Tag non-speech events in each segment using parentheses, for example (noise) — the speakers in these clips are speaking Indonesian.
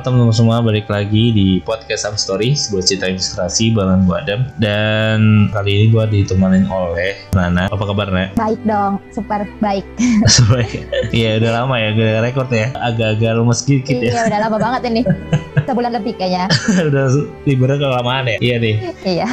Halo teman-teman semua, balik lagi di podcast Sam Story, sebuah cerita ilustrasi bareng gue Adam. Dan kali ini gue ditemenin oleh Nana. Apa kabar Nana? (laughs) Baik dong, super baik. (laughs) Sebaik Iya udah lama ya, gue rekord ya. Agak-agak lemes sedikit ya. Iya udah lama banget ini. (laughs) Sebulan lebih kayaknya. Udah liburan kelamaan ya? Iya nih. Iya.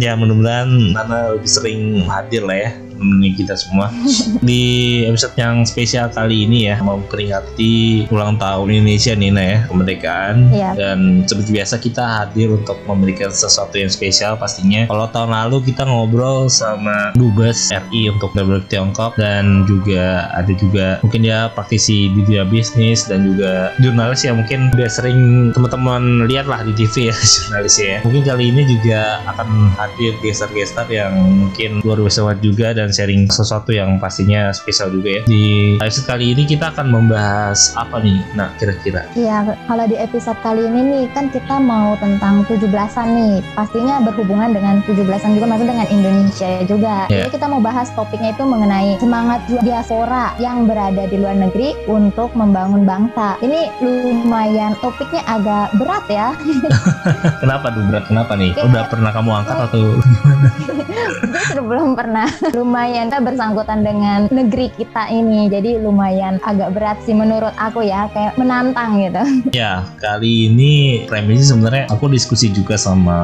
Ya mudah-mudahan Nana lebih sering hadir lah ya menemani kita semua. (laughs) Di episode yang spesial kali ini ya mau peringati ulang tahun Indonesia nih Nah ya kemerdekaan. Iya. dan seperti biasa kita hadir untuk memberikan sesuatu yang spesial pastinya. Kalau tahun lalu kita ngobrol sama dubes RI untuk Republik Tiongkok dan juga ada juga mungkin dia praktisi di dunia bisnis dan juga jurnalis ya mungkin udah sering teman-teman lihat lah di TV ya (laughs) jurnalis ya. Mungkin kali ini juga akan hadir gestar-gestar yang mungkin luar biasa juga dan sharing sesuatu yang pastinya spesial juga ya di episode kali ini kita akan membahas apa nih nah kira-kira Iya, kalau di episode kali ini nih kan kita mau tentang 17-an nih. Pastinya berhubungan dengan 17-an juga maksudnya dengan Indonesia juga. Iya. Jadi kita mau bahas topiknya itu mengenai semangat diaspora yang berada di luar negeri untuk membangun bangsa. Ini lumayan topiknya agak berat ya. (laughs) Kenapa tuh berat? Kenapa nih? Kayak- Udah pernah kamu angkat atau Justru (laughs) belum pernah. Lumayan kan bersangkutan dengan negeri kita ini. Jadi lumayan agak berat sih menurut aku ya, kayak menantang gitu. (laughs) Ya, kali ini premisnya sebenarnya aku diskusi juga sama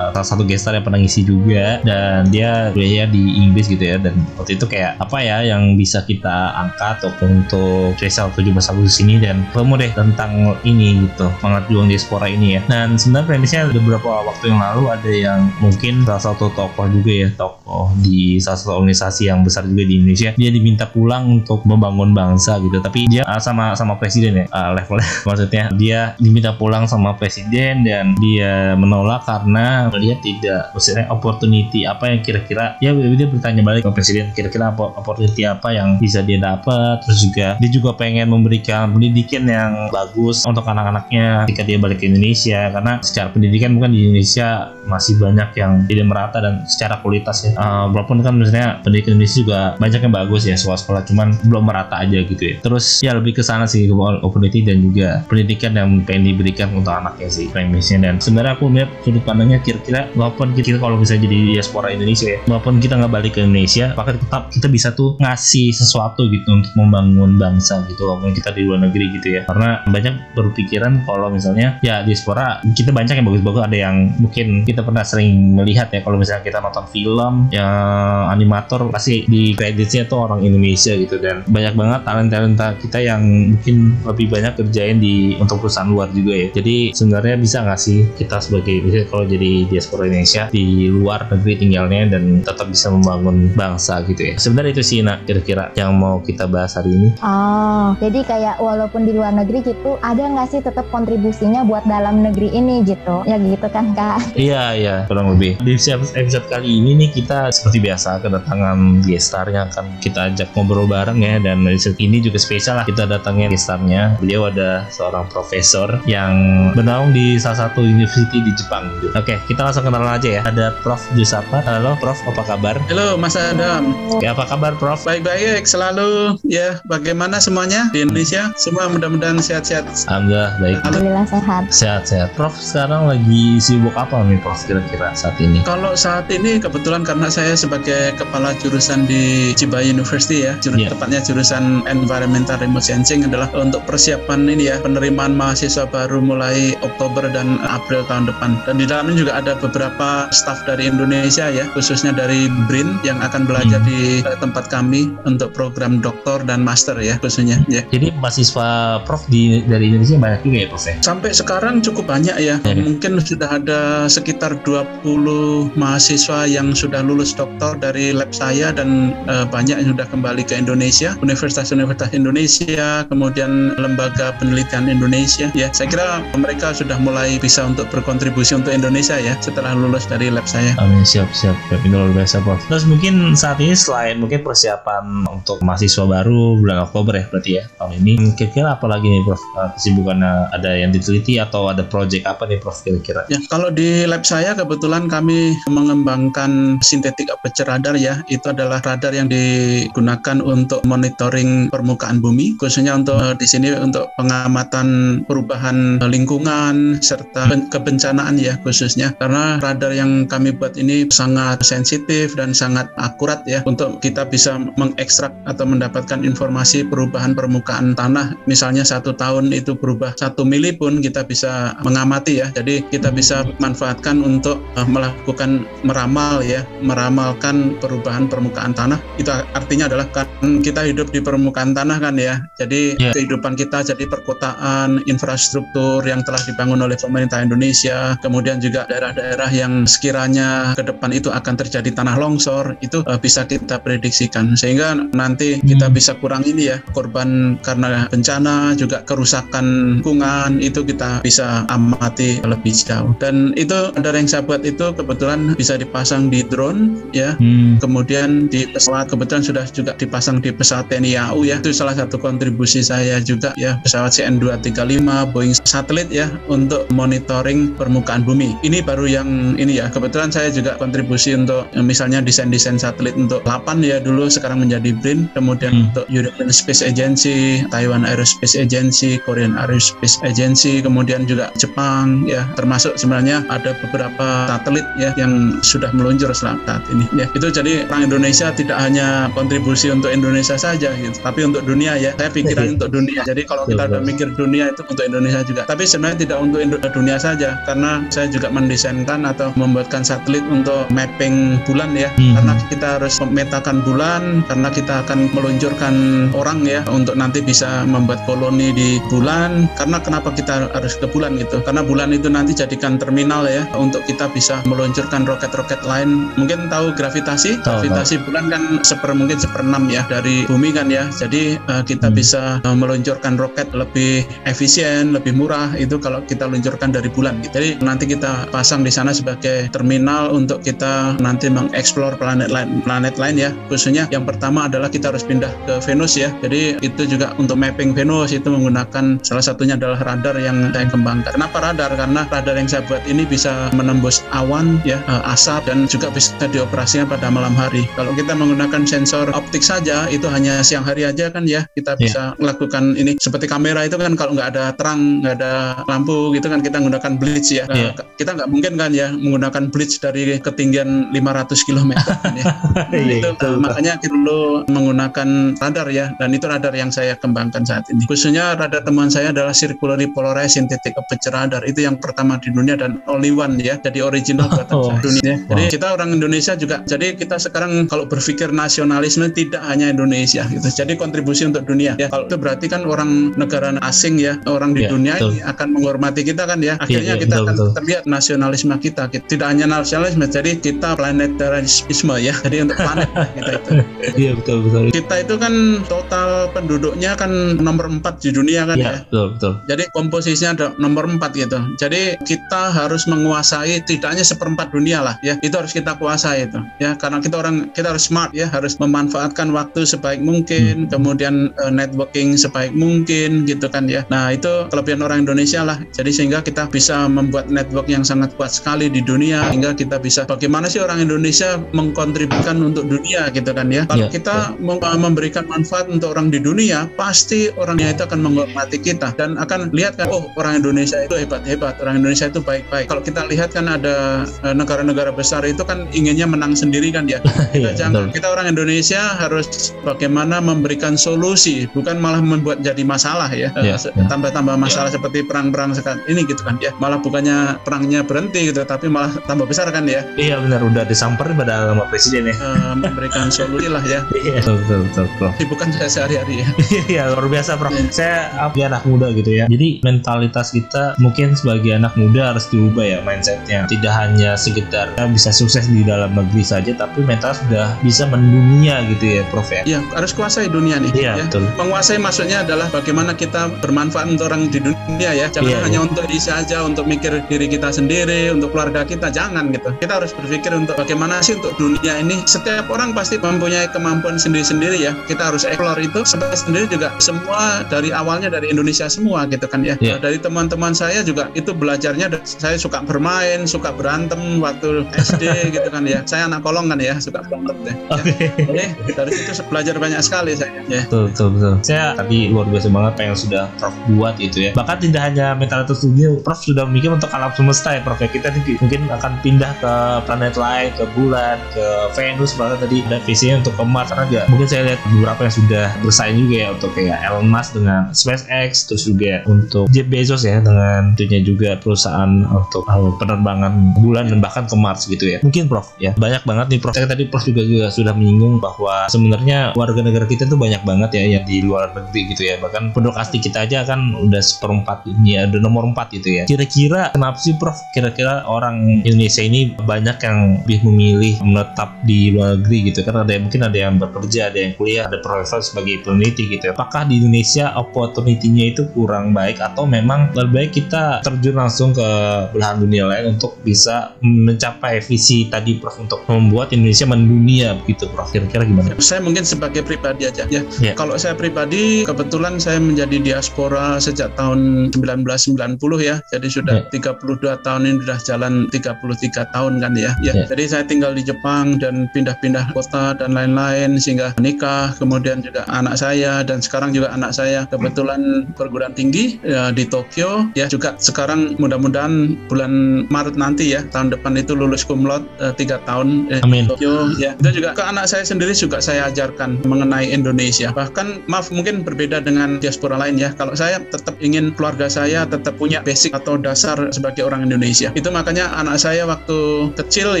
salah satu gestar yang pernah ngisi juga. Dan dia kuliahnya di Inggris gitu ya. Dan waktu itu kayak apa ya yang bisa kita angkat untuk spesial 17 Agustus ini dan ketemu deh tentang ini gitu. Semangat juang diaspora ini ya. Dan sebenarnya premisnya beberapa waktu yang lalu ada yang mungkin salah satu tokoh juga ya. Tokoh di salah satu organisasi yang besar juga di Indonesia. Dia diminta pulang untuk membangun bangsa gitu. Tapi dia ah, sama sama presiden ya ah, levelnya (laughs) maksudnya. Dia diminta pulang sama presiden dan dia menolak karena melihat tidak maksudnya opportunity apa yang kira-kira ya dia bertanya balik ke presiden kira-kira apa opportunity apa yang bisa dia dapat. Terus juga dia juga pengen memberikan pendidikan yang bagus untuk anak-anaknya ketika dia balik ke Indonesia. Karena secara pendidikan bukan di Indonesia masih banyak yang tidak merata dan secara kualitas ya Eh, walaupun kan misalnya pendidikan Indonesia juga banyak yang bagus ya sekolah-sekolah cuman belum merata aja gitu ya. Terus ya lebih ke sana sih opportunity dan juga pendidikan yang pengen diberikan untuk anaknya sih premisnya dan sebenarnya aku melihat sudut pandangnya kira-kira walaupun kita kalau bisa jadi diaspora Indonesia ya walaupun kita nggak balik ke Indonesia maka tetap kita bisa tuh ngasih sesuatu gitu untuk membangun bangsa gitu walaupun kita di luar negeri gitu ya. Karena banyak berpikiran kalau misalnya ya diaspora kita banyak yang bagus-bagus ada yang mungkin kita pernah sering melihat ya kalau misalnya kita nonton film yang animator pasti di kreditnya tuh orang Indonesia gitu dan banyak banget talent-talenta kita yang mungkin lebih banyak kerjain di untuk perusahaan luar juga ya jadi sebenarnya bisa nggak sih kita sebagai misalnya kalau jadi diaspora Indonesia di luar negeri tinggalnya dan tetap bisa membangun bangsa gitu ya sebenarnya itu sih nak kira-kira yang mau kita bahas hari ini Oh, jadi kayak walaupun di luar negeri gitu, ada nggak sih tetap kontribusinya buat dalam negeri ini gitu? Ya gitu kan kak? Iya iya kurang lebih di episode episode kali ini nih kita kita seperti biasa kedatangan gestar yang akan kita ajak ngobrol bareng ya dan ini juga spesial lah kita datangin gestarnya. Beliau ada seorang profesor yang bernaung di salah satu university di Jepang. Oke, kita langsung kenalan aja ya. Ada Prof Jusapa. Halo Prof, apa kabar? Halo Mas Adam. Oke, apa kabar Prof? Baik-baik selalu. Ya, bagaimana semuanya di Indonesia? Semua mudah-mudahan sehat-sehat. Alhamdulillah baik. Alhamdulillah sehat. Sehat-sehat. Prof sekarang lagi sibuk apa nih Prof kira-kira saat ini? Kalau saat ini kebetulan karena saya sebagai kepala jurusan di Chiba University ya, jurus, Yeah. tepatnya jurusan Environmental Remote Sensing adalah untuk persiapan ini ya, penerimaan mahasiswa baru mulai Oktober dan April tahun depan. Dan di dalamnya juga ada beberapa staf dari Indonesia ya, khususnya dari BRIN yang akan belajar Hmm. di eh, tempat kami untuk program doktor dan master ya khususnya ya. Jadi mahasiswa Prof di dari Indonesia banyak juga ya Prof ya? Sampai sekarang cukup banyak ya. Ya. Mungkin sudah ada sekitar 20 mahasiswa yang sudah lulus doktor dari lab saya dan eh, banyak yang sudah kembali ke Indonesia, universitas-universitas Indonesia, kemudian lembaga penelitian Indonesia. Ya, saya kira mereka sudah mulai bisa untuk berkontribusi untuk Indonesia ya setelah lulus dari lab saya. Amin siap siap siap luar biasa Prof. Terus mungkin saat ini selain mungkin persiapan untuk mahasiswa baru bulan Oktober ya berarti ya tahun ini kira-kira apa lagi nih Prof Eh, kesibukannya ada yang diteliti atau ada project apa nih Prof kira-kira? Ya, kalau di lab saya kebetulan kami mengembangkan synthetic aperture radar ya. Itu adalah radar yang digunakan untuk monitoring permukaan bumi, khususnya untuk eh, di sini untuk pengamatan perubahan eh, lingkungan serta ben- kebencanaan ya khususnya. Karena radar yang kami buat ini sangat sensitif dan sangat akurat ya untuk kita bisa mengekstrak atau mendapatkan informasi perubahan permukaan tanah. Misalnya satu tahun itu berubah satu mili pun kita bisa mengamati ya. Jadi kita bisa manfaatkan untuk uh, melakukan meramal ya, meramalkan perubahan permukaan tanah. Itu artinya adalah kan kita hidup di permukaan tanah kan ya. Jadi Ya. kehidupan kita jadi perkotaan, infrastruktur yang telah dibangun oleh pemerintah Indonesia, kemudian juga daerah-daerah yang sekiranya ke depan itu akan terjadi tanah longsor, itu uh, bisa kita prediksikan sehingga nanti kita Hmm. bisa kurang ini ya korban karena bencana juga kerusakan lingkungan itu kita bisa amati lebih jauh dan itu radar yang saya buat itu kebetulan bisa dipasang di drone ya. Hmm. kemudian di pesawat kebetulan sudah juga dipasang di pesawat TNI AU ya. Itu salah satu kontribusi saya juga ya. Pesawat CN235 Boeing satelit ya untuk monitoring permukaan bumi. Ini baru yang ini ya. Kebetulan saya juga kontribusi untuk misalnya desain-desain satelit untuk 8 ya dulu sekarang menjadi BRIN. Kemudian Hmm. untuk European Space Agency Taiwan Aerospace Agency Korean Aerospace Agency kemudian juga Jepang ya. Termasuk sebenarnya ada beberapa satelit ya yang sudah meluncur selama saat ini. Ya itu jadi orang Indonesia tidak hanya kontribusi untuk Indonesia saja gitu tapi untuk dunia ya. Saya pikiran untuk dunia. Jadi kalau kita udah mikir dunia itu untuk Indonesia juga. Tapi sebenarnya tidak untuk Indo- dunia saja karena saya juga mendesainkan atau membuatkan satelit untuk mapping bulan ya. Hmm. karena kita harus memetakan bulan karena kita akan meluncurkan orang ya untuk nanti bisa membuat koloni di bulan. Karena kenapa kita harus ke bulan gitu? Karena bulan itu nanti jadikan terminal ya untuk kita bisa meluncurkan roket-roket lain. Mungkin tahu gravitasi? Tahu, gravitasi bulan kan seper mungkin seperenam ya dari bumi kan ya. Jadi eh, kita Hmm. bisa eh, meluncurkan roket lebih efisien lebih murah itu kalau kita luncurkan dari bulan. Jadi nanti kita pasang di sana sebagai terminal untuk kita nanti mengeksplor planet lain planet lain ya. Khususnya yang pertama adalah kita harus pindah ke Venus ya. Jadi itu juga untuk mapping Venus itu menggunakan salah satunya adalah radar yang saya kembangkan. Kenapa radar? Karena radar yang saya buat ini bisa menembus awan ya eh, asap dan juga bisa dioperasikan pada malam hari. Kalau kita menggunakan sensor optik saja itu hanya siang hari aja kan ya. Kita Iya. bisa melakukan ini. Seperti kamera itu kan kalau nggak ada terang nggak ada lampu gitu kan kita menggunakan blitz ya. Iya. Eh, kita nggak mungkin kan ya menggunakan blitz dari ketinggian 500 km kan ya. (laughs) Iya, itu betul, uh, makanya kita perlu menggunakan radar ya. Dan itu radar yang saya kembangkan saat ini. Khususnya radar teman saya adalah circularly polarized synthetic aperture radar. Itu yang pertama di dunia dan only one ya. Jadi original (laughs) buatan Oh, dunia jadi wow. kita orang Indonesia juga jadi kita sekarang kalau berpikir nasionalisme tidak hanya Indonesia gitu jadi kontribusi untuk dunia ya kalau itu berarti kan orang negara asing ya orang di Ya, dunia betul. ini akan menghormati kita kan ya akhirnya iya, kita betul, akan betul. terlihat nasionalisme kita tidak hanya nasionalisme jadi kita planetarisme ya jadi untuk planet (laughs) kita itu Iya betul betul. kita itu kan total penduduknya kan nomor 4 di dunia kan ya. Iya betul betul. Jadi komposisinya ada nomor 4 gitu. Jadi kita harus menguasai tidak hanya seperempat dunia lah ya. Itu harus kita kuasai kuasa itu. Ya karena kita orang kita harus smart ya harus memanfaatkan waktu sebaik mungkin kemudian eh, networking sebaik mungkin gitu kan ya. Nah itu kelebihan orang Indonesia lah. Jadi sehingga kita bisa membuat network yang sangat kuat sekali di dunia sehingga kita bisa bagaimana sih orang Indonesia mengkontribusikan untuk dunia gitu kan ya. Kalau Ya, kita mem- memberikan manfaat untuk orang di dunia pasti orangnya itu akan menghormati kita dan akan lihat kan oh orang Indonesia itu hebat hebat orang Indonesia itu baik baik kalau kita lihat kan ada eh, negara-negara besar itu kan inginnya menang sendiri kan (laughs) ya kita Iya, jangan betul. kita orang Indonesia harus bagaimana memberikan solusi bukan malah membuat jadi masalah ya Eh, Ya, se- ya. tambah-tambah masalah seperti perang-perang sekarang ini gitu kan ya malah bukannya perangnya berhenti gitu tapi malah tambah besar kan ya Iya benar udah disamperin pada sama presiden ya. Eh, memberikan (laughs) solusi lah ya Iya betul betul betul. betul. bukan saya sehari-hari ya (laughs) Iya luar biasa Prof. Saya apa ya, anak muda gitu ya. Jadi mentalitas kita mungkin sebagai anak muda harus diubah ya mindsetnya. Tidak hanya sekedar ya, bisa sukses di dalam negeri saja, tapi mental sudah bisa mendunia gitu ya Prof ya. ya harus kuasai dunia nih Iya ya. betul. menguasai maksudnya adalah bagaimana kita bermanfaat untuk orang di dunia ya. Jangan Iya, hanya untuk diri saja untuk mikir diri kita sendiri untuk keluarga kita jangan gitu. Kita harus berpikir untuk bagaimana sih untuk dunia ini. Setiap orang pasti mempunyai kemampuan sendiri-sendiri ya. Kita harus explore itu. Sampai sendiri juga semua dari awalnya dari Indonesia semua gitu kan ya. Iya. dari teman-teman saya juga itu belajarnya saya suka bermain suka berantem waktu SD gitu kan ya saya anak kolong kan ya suka berantem deh Oke. jadi dari situ belajar banyak sekali saya ya Betul, betul, betul. Saya tadi luar biasa banget pengen sudah Prof buat gitu ya. Bahkan tidak hanya mentalitas dunia, Prof sudah mikir untuk alam semesta ya Prof ya. Kita nih mungkin akan pindah ke planet lain, ke bulan, ke Venus bahkan tadi ada visinya untuk ke Mars karena juga mungkin saya lihat beberapa yang sudah bersaing juga ya untuk kayak Elon Musk dengan SpaceX terus juga untuk Jeff Bezos ya dengan tentunya juga perusahaan untuk penerbangan bulan dan bahkan ke Mars gitu ya. Mungkin Prof ya banyak banget nih Prof. Tadi Prof juga juga sudah menyinggung bahwa sebenarnya warga negara kita tuh banyak banget ya yang di luar negeri gitu ya. Bahkan penduduk asli kita aja kan udah seperempat dunia, ada nomor empat gitu ya. Kira-kira kenapa sih Prof? Kira-kira orang Indonesia ini banyak yang lebih memilih menetap di luar negeri gitu kan ada yang mungkin ada yang bekerja, ada yang kuliah, ada profesor sebagai peneliti gitu ya. Apakah di Indonesia opportunity-nya itu kurang baik atau memang lebih baik kita terjun langsung ke belahan dunia lain untuk bisa mencapai visi tadi Prof untuk membuat Indonesia mendunia begitu Prof. Kira-kira gimana? saya mungkin sebagai pribadi aja ya. Ya. Kalau saya pribadi kebetulan saya menjadi diaspora sejak tahun 1990 ya. Jadi sudah 32 tahun ini sudah jalan 33 tahun kan ya. Ya. Ya. Jadi saya tinggal di Jepang dan pindah-pindah kota dan lain-lain sehingga nikah, kemudian juga anak saya dan sekarang juga anak saya kebetulan perguruan tinggi ya, di Tokyo ya juga sekarang mudah-mudahan bulan Maret nanti ya tahun depan itu lulus cum laude eh, tiga tahun eh, Amin. Tokyo ya. Itu juga ke anak saya sendiri juga saya ajarkan mengenai Indonesia. Bahkan maaf mungkin berbeda dengan diaspora lain ya. Kalau saya tetap ingin keluarga saya tetap punya basic atau dasar sebagai orang Indonesia. Itu makanya anak saya waktu kecil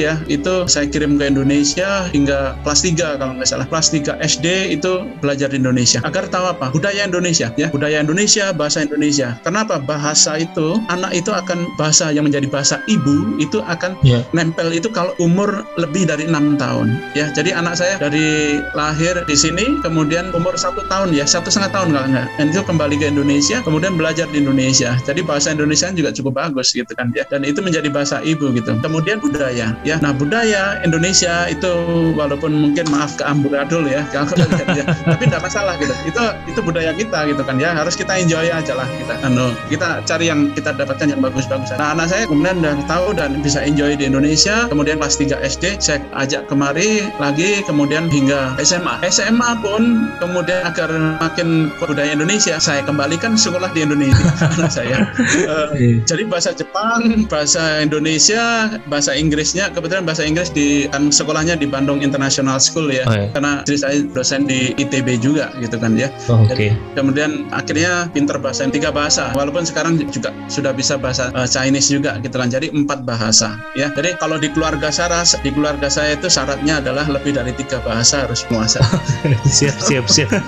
ya itu saya kirim ke Indonesia hingga kelas 3 kalau nggak salah. Kelas 3 SD itu belajar di Indonesia. Agar tahu apa? Budaya Indonesia ya. Budaya Indonesia bahasa Indonesia. Kenapa? Bahasa itu anak itu akan bahasa yang menjadi bahasa ibu itu akan Ya. nempel itu kalau umur lebih dari enam tahun. Ya jadi anak saya dari lahir di sini kemudian umur satu tahun ya satu setengah tahun kalau nggak dan itu kembali ke Indonesia kemudian belajar di Indonesia. Jadi bahasa Indonesia juga cukup bagus gitu kan ya. Dan itu menjadi bahasa ibu gitu. Kemudian budaya ya. Nah budaya Indonesia itu walaupun mungkin maaf ke amburadul ya kalau ya (laughs) tapi tidak masalah gitu. Itu itu budaya kita gitu kan ya. Harus kita enjoy aja lah kita. Anu kita cari yang kita dapatkan yang bagus-bagus. Nah anak saya kemudian udah tahu dan bisa enjoy di Indonesia kemudian kelas 3 SD saya ajak kemari lagi kemudian hingga SMA SMA pun kemudian agar makin budaya Indonesia saya kembalikan sekolah di Indonesia (laughs) anak saya Eh, jadi bahasa Jepang, bahasa Indonesia, bahasa Inggrisnya kebetulan bahasa Inggris di kan sekolahnya di Bandung International School ya. Oh, ya. Karena istri saya dosen di ITB juga gitu kan ya. Oh, Oke. Kemudian akhirnya pinter bahasa tiga bahasa. Walaupun sekarang juga sudah bisa bahasa eh, Chinese juga gitu kan. Jadi empat bahasa ya. Jadi kalau di keluarga di keluarga saya itu syaratnya adalah lebih dari tiga bahasa harus menguasai. (laughs) siap siap siap. (laughs)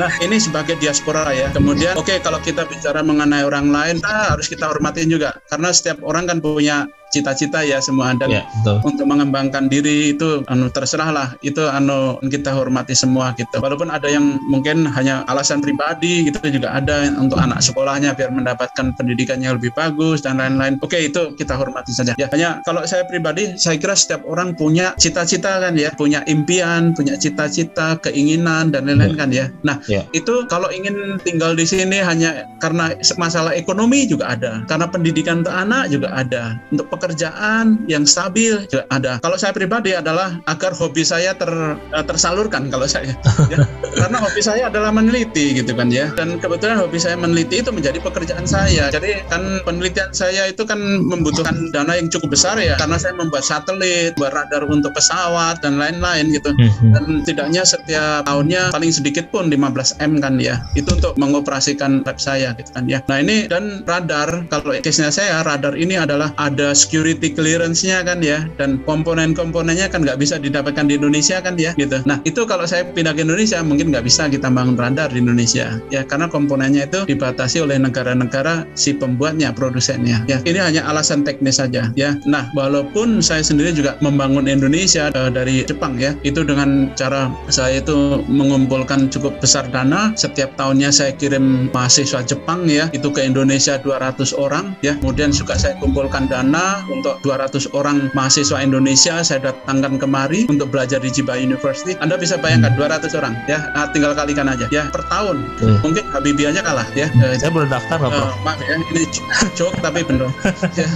Nah, ini sebagai diaspora ya. Kemudian, oke kalau kita bicara mengenai orang lain, nah, harus kita hormatin juga. Karena setiap orang kan punya cita-cita ya semua dan Ya, betul. untuk mengembangkan diri itu anu terserah lah itu anu kita hormati semua gitu. Walaupun ada yang mungkin hanya alasan pribadi gitu juga ada untuk anak sekolahnya biar mendapatkan pendidikan yang lebih bagus dan lain-lain. Oke itu kita hormati saja. Ya hanya kalau saya pribadi saya kira setiap orang punya cita-cita kan ya. Punya impian punya cita-cita keinginan dan lain-lain kan ya. Nah Ya. itu kalau ingin tinggal di sini hanya karena masalah ekonomi juga ada. Karena pendidikan untuk anak juga ada. Untuk pekerjaan yang stabil. Juga ada. Kalau saya pribadi adalah agar hobi saya ter, eh, tersalurkan kalau saya. (laughs) Ya. karena hobi saya adalah meneliti gitu kan ya. Dan kebetulan hobi saya meneliti itu menjadi pekerjaan saya. Jadi kan penelitian saya itu kan membutuhkan dana yang cukup besar ya. Karena saya membuat satelit buat radar untuk pesawat dan lain-lain gitu. Mhm. dan tidaknya setiap tahunnya paling sedikit pun 15 m kan ya. Itu untuk mengoperasikan lab saya gitu kan ya. Nah ini dan radar kalau case-nya saya radar ini adalah ada security clearance-nya kan ya dan komponen-komponennya kan nggak bisa didapatkan di Indonesia kan ya gitu. Nah itu kalau saya pindah ke Indonesia mungkin nggak bisa kita bangun radar di Indonesia ya. Karena komponennya itu dibatasi oleh negara-negara si pembuatnya produsennya ya. Ini hanya alasan teknis saja ya. Nah walaupun saya sendiri juga membangun Indonesia eh, dari Jepang ya. Itu dengan cara saya itu mengumpulkan cukup besar dana. Setiap tahunnya saya kirim mahasiswa Jepang ya. Itu ke Indonesia 200 orang ya. Kemudian juga saya kumpulkan dana untuk 200 orang mahasiswa Indonesia saya datangkan kemari untuk belajar di Chiba University Anda bisa bayangkan 200 orang ya Nah, tinggal kalikan aja ya per tahun Hmm. mungkin Habibie aja kalah ya Eh, Saya boleh daftar nggak, Bro? Eh, maaf ya, ini (laughs) joke tapi bener. Ya.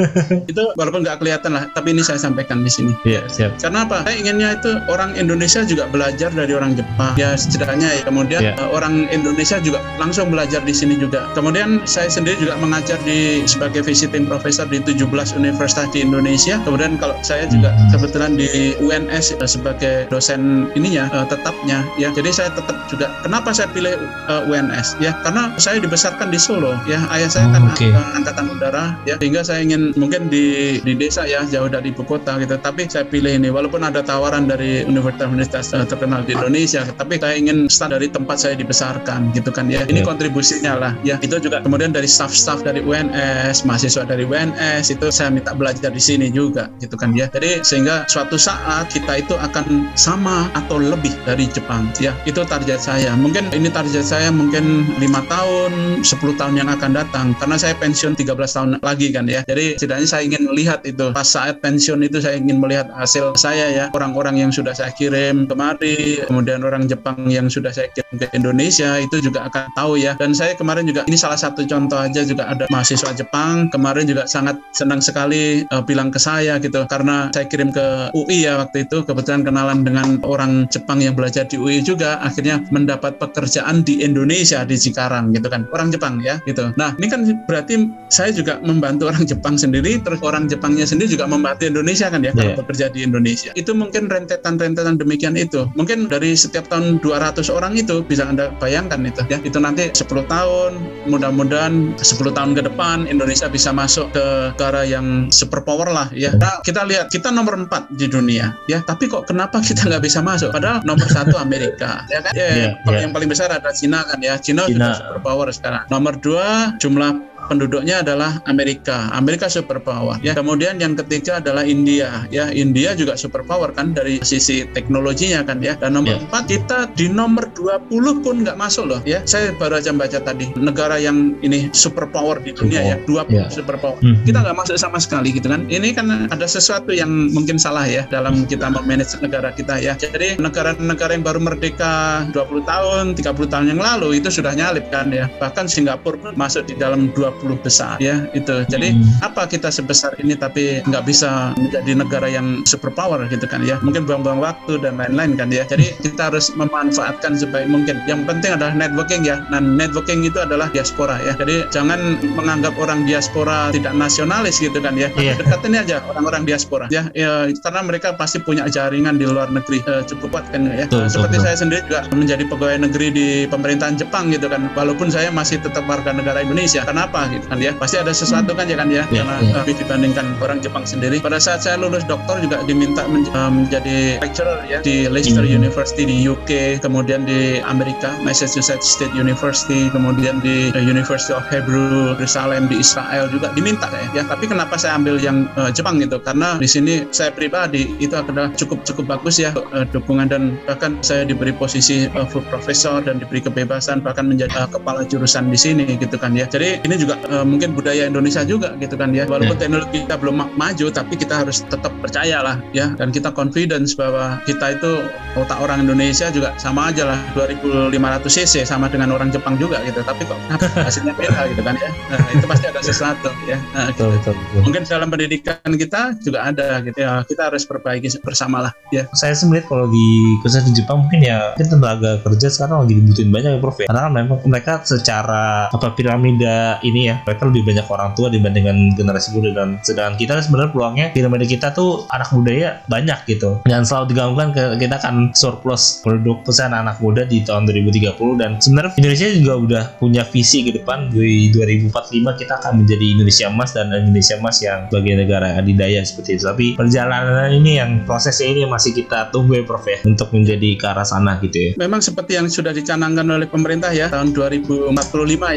(laughs) itu walaupun nggak kelihatan lah, tapi ini saya sampaikan di sini. Iya, siap. Karena apa? Saya inginnya itu orang Indonesia juga belajar dari orang Jepang. Ya setidaknya ya. Kemudian Ya. eh, orang Indonesia juga langsung belajar di sini juga. Kemudian saya sendiri juga mengajar di sebagai visiting professor di 17 universitas di Indonesia. Kemudian kalau saya juga Hmm. kebetulan di UNS eh, sebagai dosen ininya eh, tetapnya ya. Jadi saya tetap juga kenapa saya pilih eh, UNS ya? Karena saya dibesarkan di Solo ya. Ayah saya Oh, kan oke. eh, angkatan udara ya sehingga saya ingin mungkin di di desa ya jauh dari ibu kota gitu tapi saya pilih ini walaupun ada tawaran dari universitas-universitas terkenal di Indonesia tapi saya ingin start dari tempat saya dibesarkan gitu kan ya ini Ya. kontribusinya lah ya itu juga kemudian dari staff-staff dari UNS mahasiswa dari UNS itu saya minta belajar di sini juga gitu kan ya. Jadi sehingga suatu saat kita itu akan sama atau lebih dari Jepang ya. Itu target saya. Mungkin ini target saya mungkin lima tahun 10 tahun yang akan datang. Karena saya pensiun 13 tahun lagi kan ya. Jadi setidaknya saya ingin melihat itu. Pas saat pensiun itu saya ingin melihat hasil saya ya. Orang-orang yang sudah saya kirim kemari kemudian orang Jepang yang sudah saya kirim ke Indonesia itu juga akan tahu ya. Dan saya kemarin juga ini salah satu contoh aja juga ada mahasiswa Jepang. Kemarin juga sangat senang sekali eh, bilang ke saya gitu. Karena saya kirim ke UI ya waktu itu kebetulan kenalan dengan orang Jepang yang belajar di UI juga akhirnya mendapat pekerjaan di Indonesia di Cikarang gitu kan. Orang Jepang ya gitu. Nah ini kan berarti saya juga membantu orang Jepang sendiri terus orang Jepangnya sendiri juga membantu Indonesia kan ya kalau Iya. bekerja di Indonesia. Itu mungkin rentetan-rentetan demikian itu. Mungkin dari setiap tahun 200 orang itu bisa anda bayangkan itu ya. Itu nanti 10 tahun mudah-mudahan 10 tahun ke depan Indonesia bisa masuk ke negara yang superpower lah ya. Nah, kita lihat kita nomor 4 di dunia ya. Tapi kok kenapa kita nggak bisa masuk? Padahal nomor satu Amerika (laughs) ya kan? Ya, Iya, yang iya. paling besar ada Cina kan ya. Cina, Cina. sudah superpower sekarang. Nomor dua jumlah penduduknya adalah Amerika. Amerika superpower. Ya, kemudian yang ketiga adalah India. Ya, India juga superpower kan dari sisi teknologinya kan ya. Dan nomor Ya. empat kita di nomor 20 pun nggak masuk loh ya. Saya baru aja baca tadi negara yang ini superpower di dunia ya, 20 Ya. superpower. Mhm. Kita nggak masuk sama sekali gitu kan. Ini kan ada sesuatu yang mungkin salah ya dalam kita memanage negara kita ya. Jadi negara-negara yang baru merdeka 20 tahun, 30 tahun yang lalu itu sudah nyalip kan ya. Bahkan Singapura pun masuk di dalam 20 besar ya itu. Jadi Hmm. apa kita sebesar ini tapi nggak bisa menjadi negara yang superpower gitu kan ya. Mungkin buang-buang waktu dan lain-lain kan ya. Jadi kita harus memanfaatkan sebaik mungkin. Yang penting adalah networking ya. Nah networking itu adalah diaspora ya. Jadi jangan menganggap orang diaspora tidak nasionalis gitu kan ya. Iya. Dekatin aja orang-orang diaspora ya. ya. Karena mereka pasti punya jaringan di luar negeri eh, cukup kuat kan ya. Betul, Nah, Seperti betul, saya sendiri juga menjadi pegawai negeri di pemerintahan Jepang gitu kan. Walaupun saya masih tetap warga negara Indonesia. Kenapa? Lah gitu kan ya. Pasti ada sesuatu kan ya kan ya, Ya, karena ya. uh, dibandingkan orang Jepang sendiri. Pada saat saya lulus doktor juga diminta men- uh, menjadi lecturer ya di Leicester Hmm. University di UK, kemudian di Amerika Massachusetts State University, kemudian di uh, University of Hebrew Jerusalem di Israel juga diminta ya. ya. Tapi kenapa saya ambil yang uh, Jepang gitu? Karena di sini saya pribadi itu adalah cukup cukup bagus ya uh, dukungan dan bahkan saya diberi posisi uh, full professor dan diberi kebebasan bahkan menjadi uh, kepala jurusan di sini gitu kan ya. Jadi ini juga uh, mungkin budaya Indonesia juga gitu kan ya. Walaupun teknologi kita belum ma- maju tapi kita harus tetap percaya lah ya dan kita confidence bahwa kita itu otak orang Indonesia juga sama aja lah 2500 cc sama dengan orang Jepang juga gitu. Tapi kok (laughs) hasilnya beda gitu kan ya. Nah, itu pasti ada sesuatu ya. Nah, betul betul, betul. mungkin dalam pendidikan kita juga ada gitu ya. Kita harus perbaiki bersama lah ya. saya sih melihat kalau di khususnya di Jepang mungkin ya mungkin tenaga kerja sekarang lagi dibutuhin banyak ya Prof ya karena kan memang mereka secara apa piramida ini ya. Mereka lebih banyak orang tua dibandingkan generasi muda. Dan sedangkan kita sebenarnya peluangnya piramida kita tuh anak muda ya banyak gitu. Dan selalu digabungkan ke kita kan surplus penduduk pesan anak muda di tahun 2030 dan sebenarnya Indonesia juga udah punya visi ke depan. Di 2045 kita akan menjadi Indonesia emas dan Indonesia emas yang sebagai negara adidaya seperti itu. Tapi perjalanan ini yang prosesnya ini masih kita tunggu ya Prof ya untuk menjadi ke arah sana gitu ya. Memang seperti yang sudah dicanangkan oleh pemerintah ya tahun 2045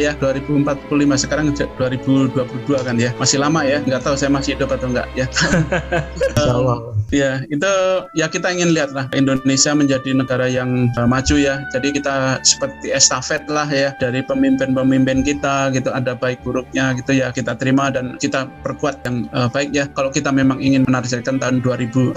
ya 2045 sekarang 2022 kan ya. Masih lama ya nggak tahu saya masih hidup atau enggak ya. (laughs) Ya itu ya kita ingin lihat lah Indonesia menjadi negara yang uh, maju ya. Jadi kita seperti estafet lah ya dari pemimpin-pemimpin kita gitu ada baik buruknya gitu ya kita terima dan kita perkuat yang uh, baik ya. Kalau kita memang ingin menargetkan tahun 2045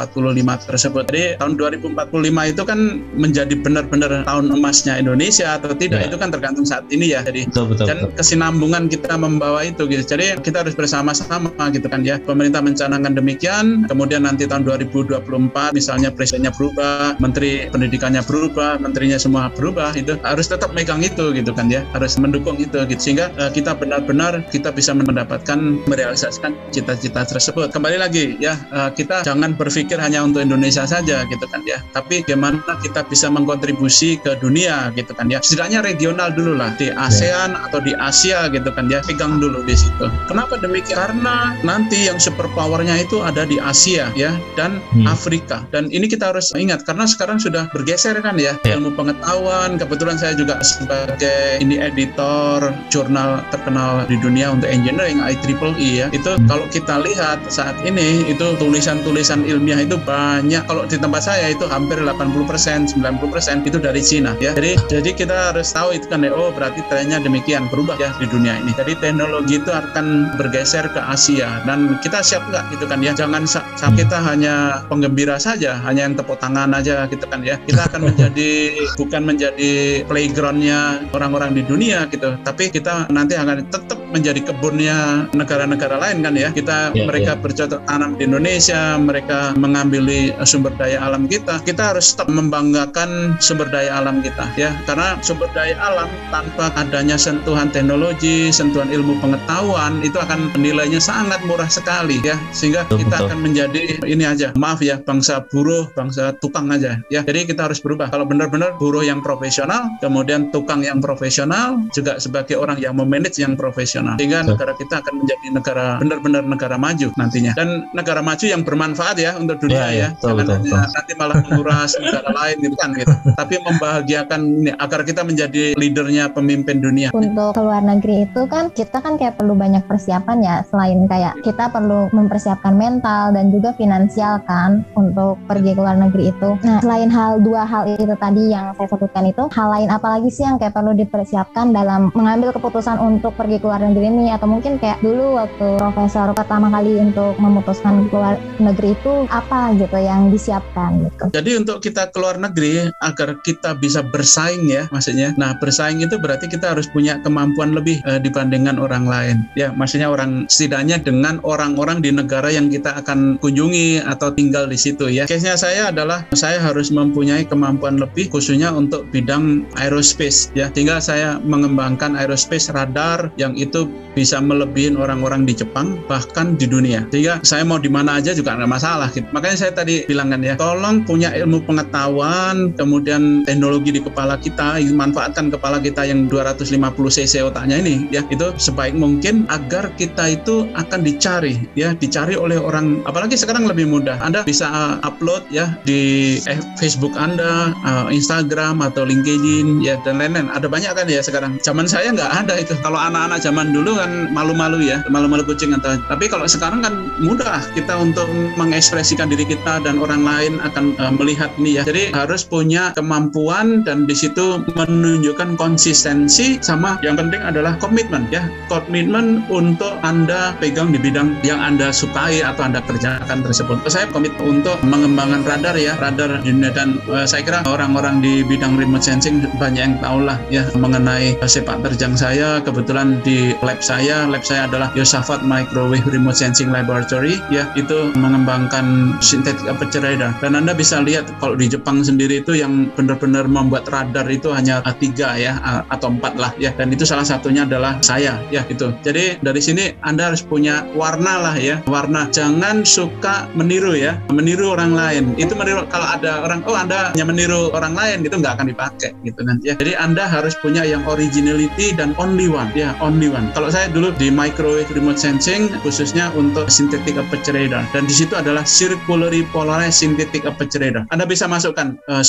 tersebut. Jadi tahun 2045 itu kan menjadi benar-benar tahun emasnya Indonesia atau tidak Ya. itu kan tergantung saat ini ya. Jadi betul betul, dan betul. kesinambungan kita membawa itu gitu. Jadi kita harus bersama-sama gitu kan ya. Pemerintah mencanangkan demikian, kemudian nanti tahun 2024 misalnya presidennya berubah, menteri pendidikannya berubah, menterinya semua berubah, itu harus tetap megang itu gitu kan ya. Harus mendukung itu gitu sehingga eh, kita benar-benar kita bisa mendapatkan merealisasikan cita-cita tersebut. Kembali lagi ya, eh, kita jangan berpikir hanya untuk Indonesia saja gitu kan ya. Tapi bagaimana kita bisa mengkontribusi ke dunia gitu kan ya. Setidaknya regional dulu lah di ASEAN atau di Asia gitu kan ya. Pegang dulu di situ. Kenapa demikian? Karena nanti yang super powernya itu ada di Asia ya dan Hmm. Afrika. Dan ini kita harus ingat karena sekarang sudah bergeser kan ya Ya. ilmu pengetahuan. Kebetulan saya juga sebagai ini editor jurnal terkenal di dunia untuk engineering IEEE ya. Itu Hmm. kalau kita lihat saat ini itu tulisan-tulisan ilmiah itu banyak kalau di tempat saya itu hampir 80% 90% itu dari Cina ya. Jadi jadi kita harus tahu itu kan ya oh berarti trennya demikian berubah ya di dunia ini. Jadi teknologi itu akan bergeser ke Asia dan kita siap nggak gitu kan ya. Jangan kita hanya penggembira saja, hanya yang tepuk tangan aja gitu kan ya. Kita akan menjadi bukan menjadi playgroundnya orang-orang di dunia gitu, tapi kita nanti akan tetap menjadi kebunnya negara-negara lain kan ya. Kita Ya, mereka bercocok tanam di Indonesia, mereka mengambil sumber daya alam kita. Kita harus tetap membanggakan sumber daya alam kita ya. Karena sumber daya alam tanpa adanya sentuhan teknologi, sentuhan ilmu pengetahuan itu akan nilainya sangat murah sekali ya. Sehingga Betul, kita betul. akan menjadi ini aja. Maaf ya, bangsa buruh, bangsa tukang aja ya. Jadi kita harus berubah. Kalau benar-benar buruh yang profesional, kemudian tukang yang profesional, juga sebagai orang yang memanage yang profesional. Sehingga Betul. negara kita akan menjadi negara benar-benar negara maju nantinya. Dan negara maju yang bermanfaat ya untuk dunia Ya, ya. ya, betul, Jangan betul, hanya nanti malah menguras negara (laughs) lain gitu kan gitu. Tapi membahagiakan ini agar kita menjadi leadernya pemimpin dunia. Untuk ke luar negeri itu kan kita kan kayak perlu banyak persiapan ya selain kayak kita perlu mempersiapkan mental dan juga finansial kan untuk pergi ke luar negeri itu. Nah selain hal dua hal itu tadi yang saya sebutkan itu hal lain apa lagi sih yang kayak perlu dipersiapkan dalam mengambil keputusan untuk pergi ke luar negeri ini atau mungkin kayak dulu waktu profesor pertama kali untuk memutuskan ke luar negeri itu apa gitu yang disiapkan gitu. Jadi untuk kita keluar negeri agar kita bisa bersaing ya maksudnya. Nah bersaing itu berarti kita harus punya kemampuan lebih eh, dibandingkan orang lain. Ya maksudnya orang setidaknya dengan orang-orang di negara yang kita akan kunjungi atau tinggal di situ ya. Case-nya saya adalah saya harus mempunyai kemampuan lebih khususnya untuk bidang aerospace ya. Tinggal saya mengembangkan aerospace radar yang itu eu bisa melebihin orang-orang di Jepang bahkan di dunia. Sehingga saya mau di mana aja juga nggak masalah gitu. Makanya saya tadi bilang kan ya, tolong punya ilmu pengetahuan, kemudian teknologi di kepala kita, manfaatkan kepala kita yang 250 cc otaknya ini ya, itu sebaik mungkin agar kita itu akan dicari ya, dicari oleh orang apalagi sekarang lebih mudah. Anda bisa uh, upload ya di eh, Facebook Anda, uh, Instagram atau LinkedIn ya dan lain-lain. Ada banyak kan ya sekarang. Zaman saya nggak ada itu. Kalau anak-anak zaman dulu kan malu-malu ya, malu-malu kucing atau tapi kalau sekarang kan mudah kita untuk mengekspresikan diri kita dan orang lain akan uh, melihat ini ya. Jadi harus punya kemampuan dan di situ menunjukkan konsistensi sama yang penting adalah komitmen ya. Komitmen untuk Anda pegang di bidang yang Anda sukai atau Anda kerjakan tersebut. Saya komit untuk mengembangkan radar ya, radar dunia dan uh, saya kira orang-orang di bidang remote sensing banyak yang tahu lah ya mengenai sepak terjang saya kebetulan di lab saya lab saya adalah Yosafat Microwave Remote Sensing Laboratory. Ya itu mengembangkan synthetic aperture radar dan anda bisa lihat kalau di Jepang sendiri itu yang benar-benar membuat radar itu hanya tiga ya atau empat lah ya. Dan itu salah satunya adalah saya ya itu jadi dari sini anda harus punya warna lah ya warna. Jangan suka meniru ya meniru orang lain. Itu meniru kalau ada orang oh anda hanya meniru orang lain itu nggak akan dipakai gitu nanti ya. Jadi anda harus punya yang originality dan only one ya only one. Kalau saya dulu di microwave remote sensing khususnya untuk synthetic aperture radar. Dan di situ adalah circularly polarized synthetic aperture radar. Anda bisa masukkan uh,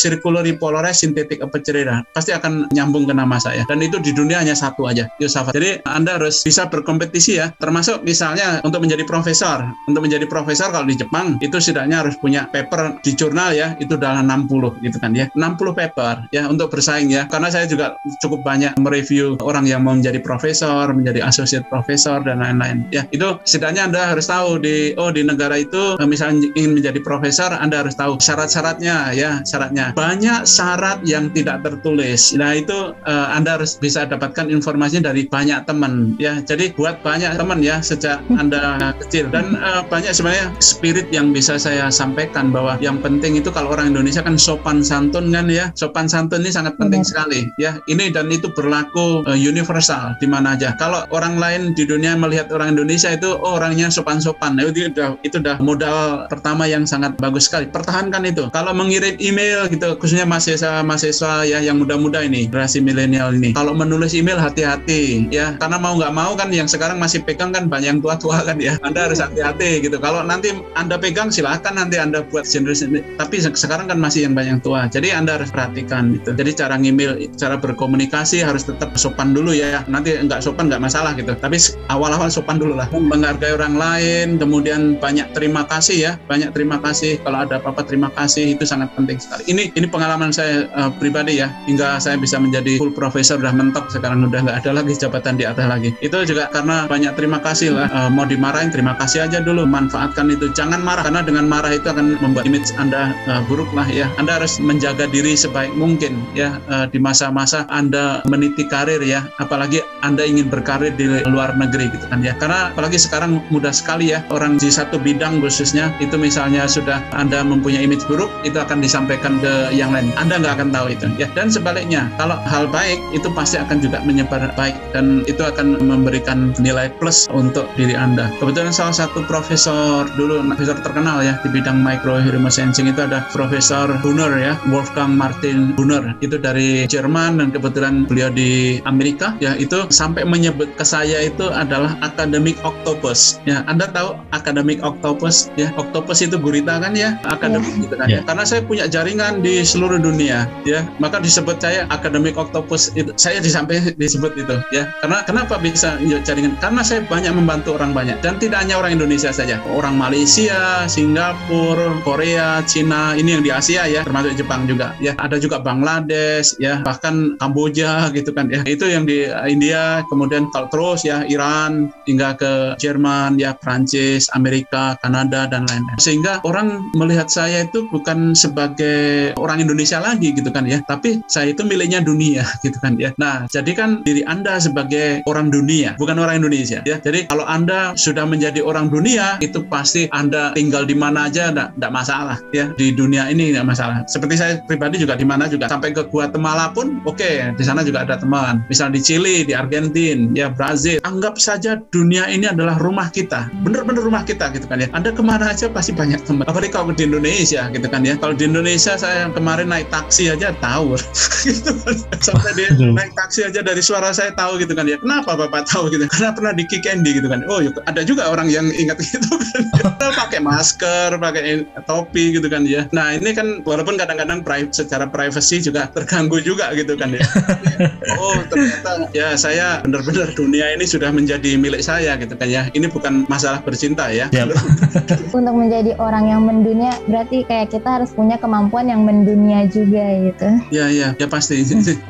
polarized synthetic aperture radar. Pasti akan nyambung ke nama saya. Dan itu di dunia hanya satu aja Yosafat jadi anda harus bisa berkompetisi ya. Termasuk misalnya untuk menjadi profesor. Untuk menjadi profesor kalau di Jepang itu setidaknya harus punya paper di jurnal ya. Itu adalah 60 gitu kan ya. 60 paper ya untuk bersaing ya. Karena saya juga cukup banyak mereview orang yang mau menjadi profesor menjadi associate profesor dan lain-lain. Ya itu setidaknya anda harus tahu di oh di negara itu eh, misalnya ingin menjadi profesor anda harus tahu syarat-syaratnya ya syaratnya. Banyak syarat yang tidak tertulis. Nah itu uh, anda harus bisa dapatkan informasinya dari banyak teman ya. Jadi buat banyak teman ya sejak anda kecil. Dan uh, banyak sebenarnya spirit yang bisa saya sampaikan bahwa yang penting itu kalau orang Indonesia kan sopan santun kan ya. Sopan santun ini sangat penting sekali ya. Ini dan itu berlaku uh, universal di mana aja. Kalau orang lain di dunia melihat orang Indonesia itu oh, orangnya sopan-sopan. Nah, itu udah itu udah modal pertama yang sangat bagus sekali. Pertahankan itu. Kalau mengirim email gitu khususnya mahasiswa mahasiswa ya yang muda-muda ini generasi milenial ini. Kalau menulis email hati-hati ya. Karena mau nggak mau kan yang sekarang masih pegang kan banyak yang tua-tua kan ya. Anda harus hati-hati gitu. Kalau nanti anda pegang silahkan nanti anda buat generasi tapi sekarang kan masih yang banyak tua. Jadi anda harus perhatikan gitu. Jadi cara ngemail cara berkomunikasi harus tetap sopan dulu ya. Nanti nggak sopan nggak masalah gitu tapi awal-awal sopan dulu lah. Menghargai orang lain kemudian banyak terima kasih ya. Banyak terima kasih. Kalau ada apa-apa terima kasih. Itu sangat penting sekali. Ini ini pengalaman saya uh, pribadi ya. Hingga saya bisa menjadi full profesor udah mentok. Sekarang udah nggak ada lagi jabatan di atas lagi. Itu juga karena banyak terima kasih lah. Uh, mau dimarahin terima kasih aja dulu. Manfaatkan itu. Jangan marah. Karena dengan marah itu akan membuat image anda uh, buruk lah ya. Anda harus menjaga diri sebaik mungkin ya uh, di masa-masa anda meniti karir ya. Apalagi anda ingin berkarir di luar negeri gitu kan ya. Karena apalagi sekarang mudah sekali ya orang di satu bidang khususnya itu misalnya sudah anda mempunyai image buruk itu akan disampaikan ke yang lain. Anda nggak akan tahu itu ya. Dan sebaliknya kalau hal baik itu pasti akan juga menyebar baik dan itu akan memberikan nilai plus untuk diri anda. Kebetulan salah satu profesor dulu profesor terkenal ya di bidang micro sensing itu ada Profesor Brunner ya Wolfgang Martin Brunner itu dari Jerman dan kebetulan beliau di Amerika ya. Itu sampai menyebut ke saya itu adalah academic octopus. Ya Anda tahu academic octopus? Ya octopus itu gurita kan ya? Akademik yeah. gitu kan. Yeah. ya. Karena saya punya jaringan di seluruh dunia ya. Maka disebut saya academic octopus itu saya disampai disebut itu ya. Karena kenapa bisa jaringan? Karena saya banyak membantu orang banyak. Dan tidak hanya orang Indonesia saja. Orang Malaysia Singapura Korea Cina ini yang di Asia ya termasuk Jepang juga ya. Ada juga Bangladesh ya. Bahkan Kamboja gitu kan ya. Itu yang di India kemudian kalau terus ya Iran hingga ke Jerman ya Prancis Amerika Kanada dan lain-lain. Sehingga orang melihat saya itu bukan sebagai orang Indonesia lagi gitu kan ya tapi saya itu miliknya dunia (laughs) gitu kan ya. Nah jadikan diri anda sebagai orang dunia bukan orang Indonesia ya. Jadi kalau anda sudah menjadi orang dunia itu pasti anda tinggal di mana aja tidak masalah ya. Di dunia ini tidak masalah. Seperti saya pribadi juga di mana juga. Sampai ke Guatemala pun oke okay, di sana juga ada teman. Misal di Chili di Argentina ya Anggap saja dunia ini adalah rumah kita, bener-bener rumah kita gitu kan ya. Anda ke mana aja pasti banyak teman. Apalagi kalau di Indonesia gitu kan ya. Kalau di Indonesia saya kemarin naik taksi aja tahu (laughs) gitu kan. Sampai dia naik taksi aja dari suara saya tahu gitu kan ya. Kenapa Bapak tahu gitu? Karena pernah di Kick Andy gitu kan. Oh, ada juga orang yang ingat (laughs) gitu kan. pakai masker, pakai topi gitu kan ya. Nah, ini kan walaupun kadang-kadang secara privacy juga terganggu juga gitu kan ya. (laughs) oh, ternyata ya saya benar-benar dunia ini sudah menjadi milik saya gitu kan ya. Ini bukan masalah bercinta ya. Yep. (laughs) Untuk menjadi orang yang mendunia berarti kayak kita harus punya kemampuan yang mendunia juga gitu. Ya ya ya pasti.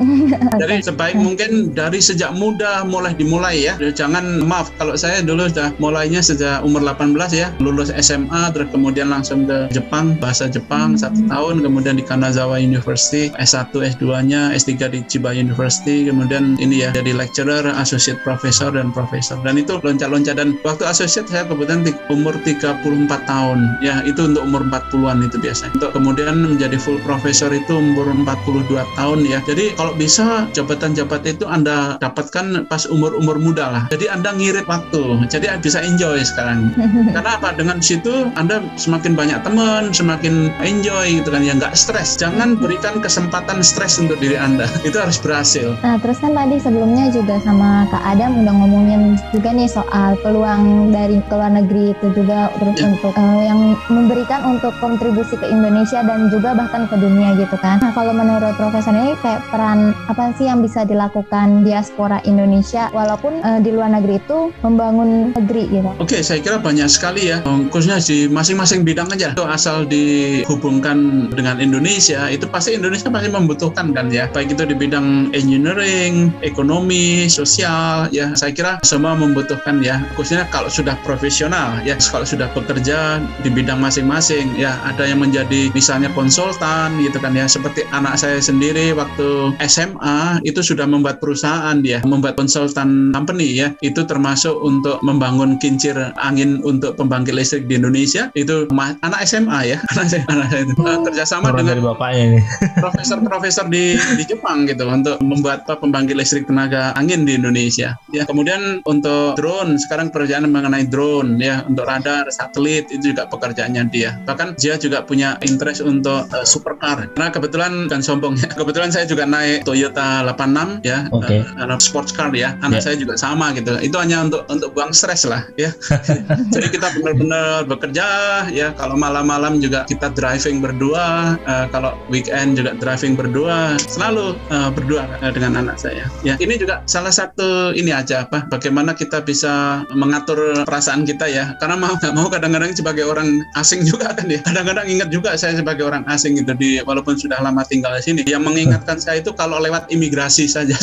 (laughs) Jadi sebaik mungkin dari sejak muda mulai dimulai ya. Jangan maaf kalau saya dulu sudah mulainya sejak umur 18 ya, lulus SMA terus kemudian langsung ke Jepang, bahasa Jepang hmm. satu tahun, kemudian di Kanazawa University, S1, S2-nya, S3 di Chiba University, kemudian ini ya jadi lecturer, associate professor dan profesor. Dan itu loncat-loncat dan waktu associate saya kebetulan umur 34 tahun. Ya, itu untuk umur 40-an itu biasanya. Untuk kemudian menjadi full professor itu umur 42 tahun ya. Jadi kalau bisa jabatan-jabatan itu Anda dapatkan pas umur-umur muda lah. Jadi Anda ngirit waktu. Jadi bisa enjoy sekarang. (laughs) Karena apa? Dengan situ Anda semakin banyak teman, semakin enjoy gitu kan ya nggak stres. Jangan berikan kesempatan stres untuk diri Anda. Itu harus berhasil. Nah, terus kan tadi sebelumnya juga sama Kak Adam udah ngomongin juga nih soal peluang dari ke luar negeri itu juga terus ya. untuk uh, yang memberikan untuk kontribusi ke Indonesia dan juga bahkan ke dunia gitu kan. Nah, kalau menurut profesor ini kayak peran apa sih yang bisa dilakukan diaspora Indonesia walaupun uh, di luar negeri itu membangun negeri gitu. Oke, okay, saya kira banyak sekali ya, khususnya di masing-masing bidang aja. Itu asal dihubungkan dengan Indonesia, itu pasti Indonesia pasti membutuhkan kan ya, baik itu di bidang engineering, ekonomi, sosial, ya saya kira semua membutuhkan ya, khususnya kalau sudah profesional ya, kalau sudah bekerja di bidang masing-masing ya, ada yang menjadi misalnya konsultan gitu kan ya, seperti anak saya sendiri waktu SMA itu sudah membuat perusahaan dia, membuat konsultan company ya, itu termasuk untuk membangun kincir angin untuk pembangkit listrik di Indonesia. Itu anak SMA ya. (laughs) Anak saya anak saya itu uh, kerjasama Orang dengan bapaknya ini. (laughs) profesor-profesor di di Jepang gitu untuk membuat pembangkit listrik tenaga angin di Indonesia ya. Kemudian untuk drone sekarang pekerjaan mengenai drone ya untuk radar satelit itu juga pekerjaannya dia. Bahkan dia juga punya interest untuk uh, supercar. Karena kebetulan dan sombong ya (laughs) kebetulan saya juga naik Toyota 86 ya okay. uh, sports car ya. Anak yeah. saya juga sama gitu. Itu hanya untuk untuk buang stres lah ya. (laughs) Jadi kita benar-benar bekerja ya. Kalau malam-malam juga kita driving berdua uh, kalau weekend juga driving berdua selalu uh, berdua uh, dengan anak saya ya. Ini juga salah satu ini aja apa? Bagaimana kita bisa mengatur perasaan kita ya? Karena mau nggak mau kadang-kadang sebagai orang asing juga kan ya. Kadang-kadang ingat juga saya sebagai orang asing gitu di walaupun sudah lama tinggal di sini. Yang mengingatkan saya itu kalau lewat imigrasi saja.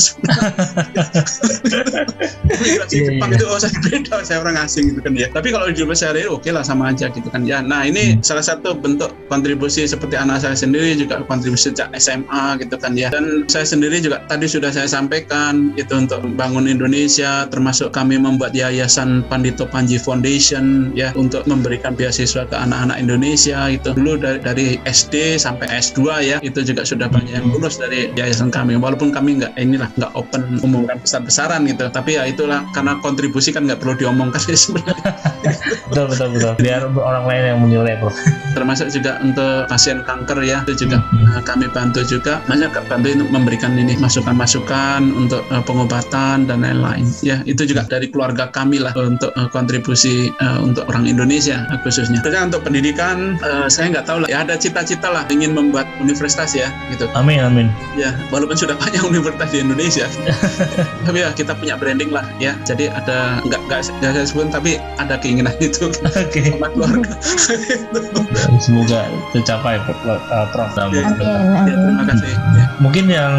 Imigrasi yeah, Jepang yeah. itu oh saya beda saya orang asing gitu kan ya. Tapi kalau di sehari oke okay lah sama aja gitu kan ya. Nah ini hmm. salah satu bentuk kontribusi seperti anak saya sendiri juga kontribusi sejak SMA gitu kan ya. Dan saya sendiri juga tadi sudah saya sampaikan itu untuk bangun Indonesia termasuk kami membuat yayasan Pandito Panji Foundation ya untuk memberikan beasiswa ke anak-anak Indonesia itu. Dulu dari, dari SD sampai S2 ya itu juga sudah banyak yang lulus dari yayasan kami. Walaupun kami nggak inilah nggak open umumkan besar-besaran gitu. Tapi ya itulah karena kontribusi kan nggak perlu diomongkan sebenarnya (laughs) betul betul betul. Biar orang lain yang menilai bro. Termasuk juga untuk pasien kanker ya itu juga hmm. kami bantu juga. Banyak bantu untuk memberikan ini masukan-masukan untuk uh, pengobatan dan lain-lain. Ya itu juga dari keluarga kami lah untuk uh, kontribusi uh, untuk orang Indonesia uh, khususnya. Terus untuk pendidikan uh, saya nggak tahu lah. Ya ada cita-cita lah ingin membuat universitas ya gitu. Amin amin. Ya walaupun sudah banyak (laughs) universitas di Indonesia. (laughs) Tapi ya kita punya branding lah ya. Jadi ada nggak nggak saya sebut tapi ada keinginan (laughs) itu okay. sama keluarga. (laughs) Semoga tercapai uh, Prof. Ya, ya, terima kasih. Ya. Mungkin yang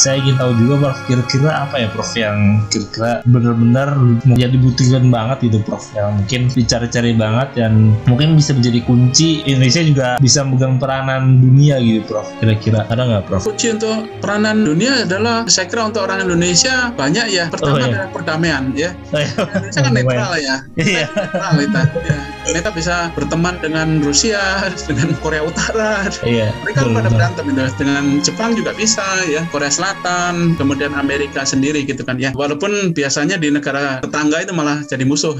saya ingin tahu juga Prof, kira-kira apa ya Prof yang kira-kira benar-benar menjadi dibutuhkan banget gitu Prof yang mungkin dicari-cari banget dan mungkin bisa menjadi kunci Indonesia juga bisa megang peranan dunia gitu Prof. Kira-kira ada nggak Prof? Kunci untuk peranan dunia adalah saya kira untuk orang Indonesia banyak ya. Pertama oh, iya. adalah perdamaian ya. Oh, iya. Indonesia kan netral ya. Iya. (laughs) Nah, kita, ya. kita bisa berteman dengan Rusia, (laughs) dengan Korea Utara. Iya. Mereka betul, pada betul. berantem itu. Dengan Jepang juga bisa ya, Korea Selatan, kemudian Amerika sendiri gitu kan ya. Walaupun biasanya di negara tetangga itu malah jadi musuh.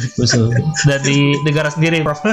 (laughs) Dan di negara sendiri, Prof. (laughs)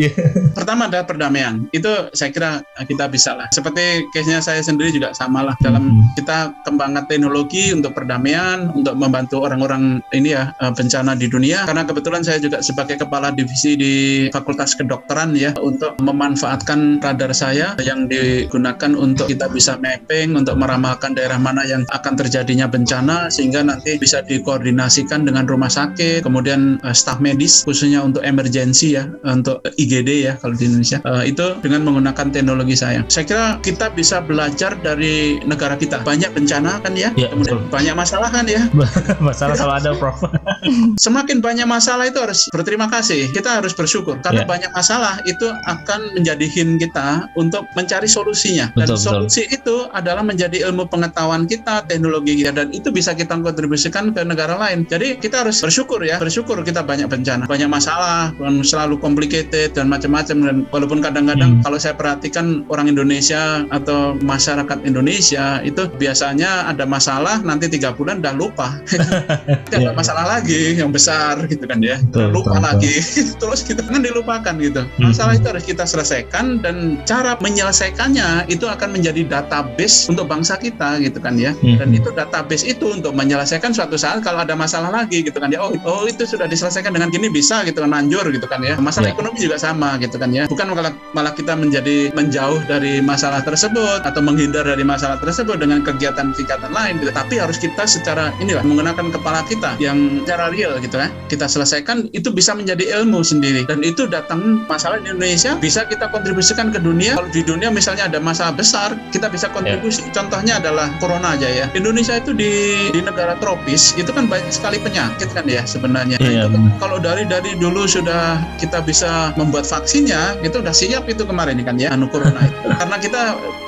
Iya. Pertama adalah perdamaian. Itu saya kira kita bisa lah. Seperti case-nya saya sendiri juga sama lah dalam Hmm. kita kembangkan teknologi untuk perdamaian, untuk membantu orang-orang ini ya eh, bencana di dunia. Karena kebetulan saya juga sebagai kepala divisi di Fakultas Kedokteran ya untuk memanfaatkan radar saya yang digunakan untuk kita bisa mapping untuk meramalkan daerah mana yang akan terjadinya bencana sehingga nanti bisa dikoordinasikan dengan rumah sakit, kemudian eh, staf medis khususnya untuk emergency ya, untuk IGD ya kalau di Indonesia. Eh, itu dengan menggunakan teknologi saya. Saya kira kita bisa belajar dari negara kita. Banyak bencana kan ya, Ya, kemudian betul. banyak masalah kan ya. (laughs) Masalah selalu ada, Prof. (laughs) Semakin banyak masalah itu harus berterima kasih. Kita harus bersyukur karena Ya. banyak masalah itu akan menjadi hint kita untuk mencari solusinya. Dan Betul, betul. solusi itu adalah menjadi ilmu pengetahuan kita, teknologi kita dan itu bisa kita kontribusikan ke negara lain. Jadi kita harus bersyukur ya, bersyukur kita banyak bencana, banyak masalah, dan selalu complicated dan macam-macam dan walaupun kadang-kadang Hmm. kalau saya perhatikan orang Indonesia atau masyarakat Indonesia itu biasanya ada masalah nanti tiga bulan udah lupa. (laughs) Tidak ada Iya, masalah lagi yang besar gitu kan ya Betul, lupa betul, lagi. (laughs) Terus kita kan dilupakan gitu. Masalah itu harus kita selesaikan dan cara menyelesaikannya itu akan menjadi database untuk bangsa kita gitu kan ya. Dan Mhm. itu database itu untuk menyelesaikan suatu saat kalau ada masalah lagi gitu kan ya. Oh oh itu sudah diselesaikan dengan gini bisa gitu kan lanjur gitu kan ya. Masalah Ya. ekonomi juga sama gitu kan ya. Bukan malah malah kita menjadi menjauh dari masalah tersebut atau menghindar dari masalah tersebut dengan kegiatan-kegiatan lain gitu. tapi harus kita secara inilah menggunakan kepala kita yang secara real gitu ya. Kita selesaikan itu bisa menjadi ilmu sendiri. Dan itu datang masalah di Indonesia bisa kita kontribusikan ke dunia. Kalau di dunia misalnya ada masalah besar kita bisa kontribusi. Contohnya adalah corona aja ya. Indonesia itu di di negara tropis itu kan banyak sekali penyakit kan ya sebenarnya. Nah, Iya, itu kan kalau dari dari dulu sudah kita bisa membuat vaksinnya itu udah siap itu kemarin kan ya anu corona itu. (laughs) Karena kita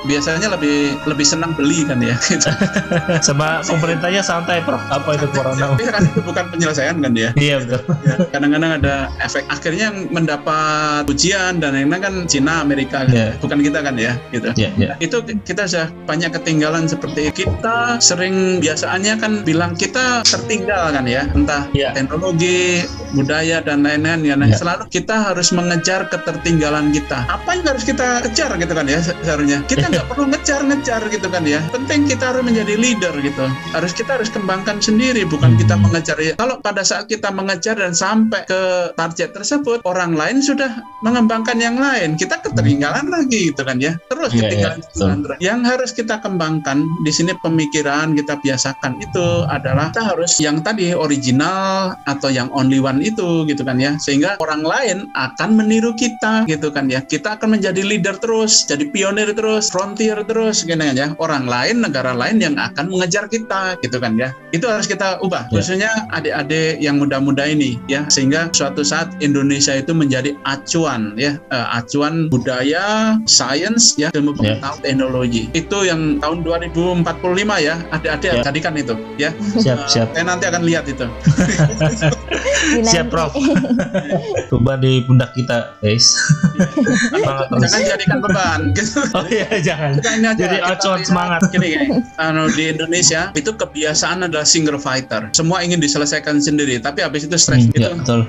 biasanya lebih lebih senang beli kan ya. Gitu. (laughs) Sama pemerintahnya santai, Prof. Apa itu corona? tapi kan itu bukan penyelesaian kan ya. Iya, betul. Ya, kadang-kadang ada efek akhirnya yang mendapat ujian dan lain-lain kan Cina Amerika kan. Iya. bukan kita kan ya gitu Iya, iya. itu kita sudah banyak ketinggalan seperti kita sering biasaannya kan bilang kita tertinggal kan ya entah Iya. teknologi budaya dan lain-lain ya nah, Iya. selalu kita harus mengejar ketertinggalan kita apa yang harus kita kejar gitu kan ya se- seharusnya kita nggak (laughs) perlu ngejar-ngejar gitu kan ya penting kita harus menjadi leader gitu harus kita harus kembangkan sendiri bukan Hmm. kita mengejar ya kalau pada saat kita mengejar dan sampai ke target tersebut orang lain sudah mengembangkan yang lain. Kita ketertinggalan lagi gitu kan ya. Terus ketinggalan iya, ketinggalan terus. yang harus kita kembangkan di sini pemikiran kita biasakan itu adalah kita harus yang tadi original atau yang only one itu gitu kan ya. Sehingga orang lain akan meniru kita gitu kan ya. Kita akan menjadi leader terus jadi pionir terus frontier terus gitu kan ya. Orang lain negara lain yang akan mengejar kita gitu kan ya. Itu harus kita ubah. Ya. khususnya adik-adik yang muda-muda ini ya. Sehingga suatu saat Indonesia itu menjadi acuan ya eh, acuan budaya sains ya ilmu Ya. pengetahuan teknologi itu yang tahun 2045 ya adik-adik jadikan itu ya Siap, siap. saya nanti akan lihat itu. (laughs) Siap, Prof. (laughs) Beban di pundak kita, guys. Semangat terus. jangan jadikan beban gitu (laughs) Oh iya, jangan. Aja, Jadi acuan semangat. Gini, gini. Anu, di Indonesia itu kebiasaan adalah single fighter. Semua ingin diselesaikan sendiri, tapi habis itu stres. Hmm, itu ya, betul.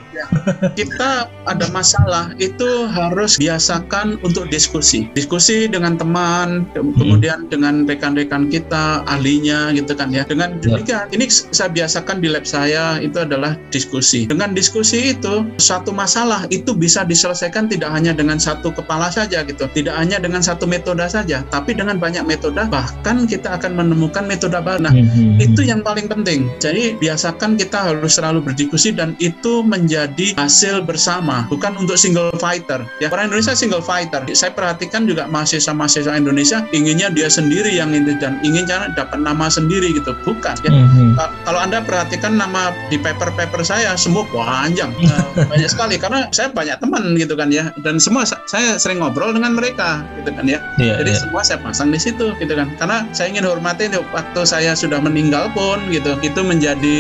kita ada masalah itu harus biasakan untuk diskusi. Diskusi dengan teman, ke- kemudian dengan rekan-rekan kita, ahlinya gitu kan ya. Dengan Ya. demikian, ini saya biasakan di lab saya itu adalah diskusi. Dengan diskusi itu satu masalah itu bisa diselesaikan tidak hanya dengan satu kepala saja gitu. Tidak hanya dengan satu metode saja, tapi dengan banyak metode bahkan kita akan menemukan metode baru. Nah, Hmm, hmm, itu yang paling penting. Jadi biasakan kita harus selalu berdiskusi dan itu menjadi hasil bersama, bukan untuk single fighter. Ya orang Indonesia single fighter. Saya perhatikan juga mahasiswa-mahasiswa Indonesia inginnya dia sendiri yang ini dan ingin cara dapat nama sendiri gitu. Bukan. Ya. Hmm, hmm. Ka- Kalau anda perhatikan nama di paper-paper saya, semua semua panjang. Uh, banyak sekali karena saya banyak teman gitu kan ya. Dan semua saya sering ngobrol dengan mereka gitu kan ya. Yeah, jadi yeah. semua saya pasang di situ gitu kan. Karena saya ingin hormati waktu saya sudah meninggal pun gitu itu menjadi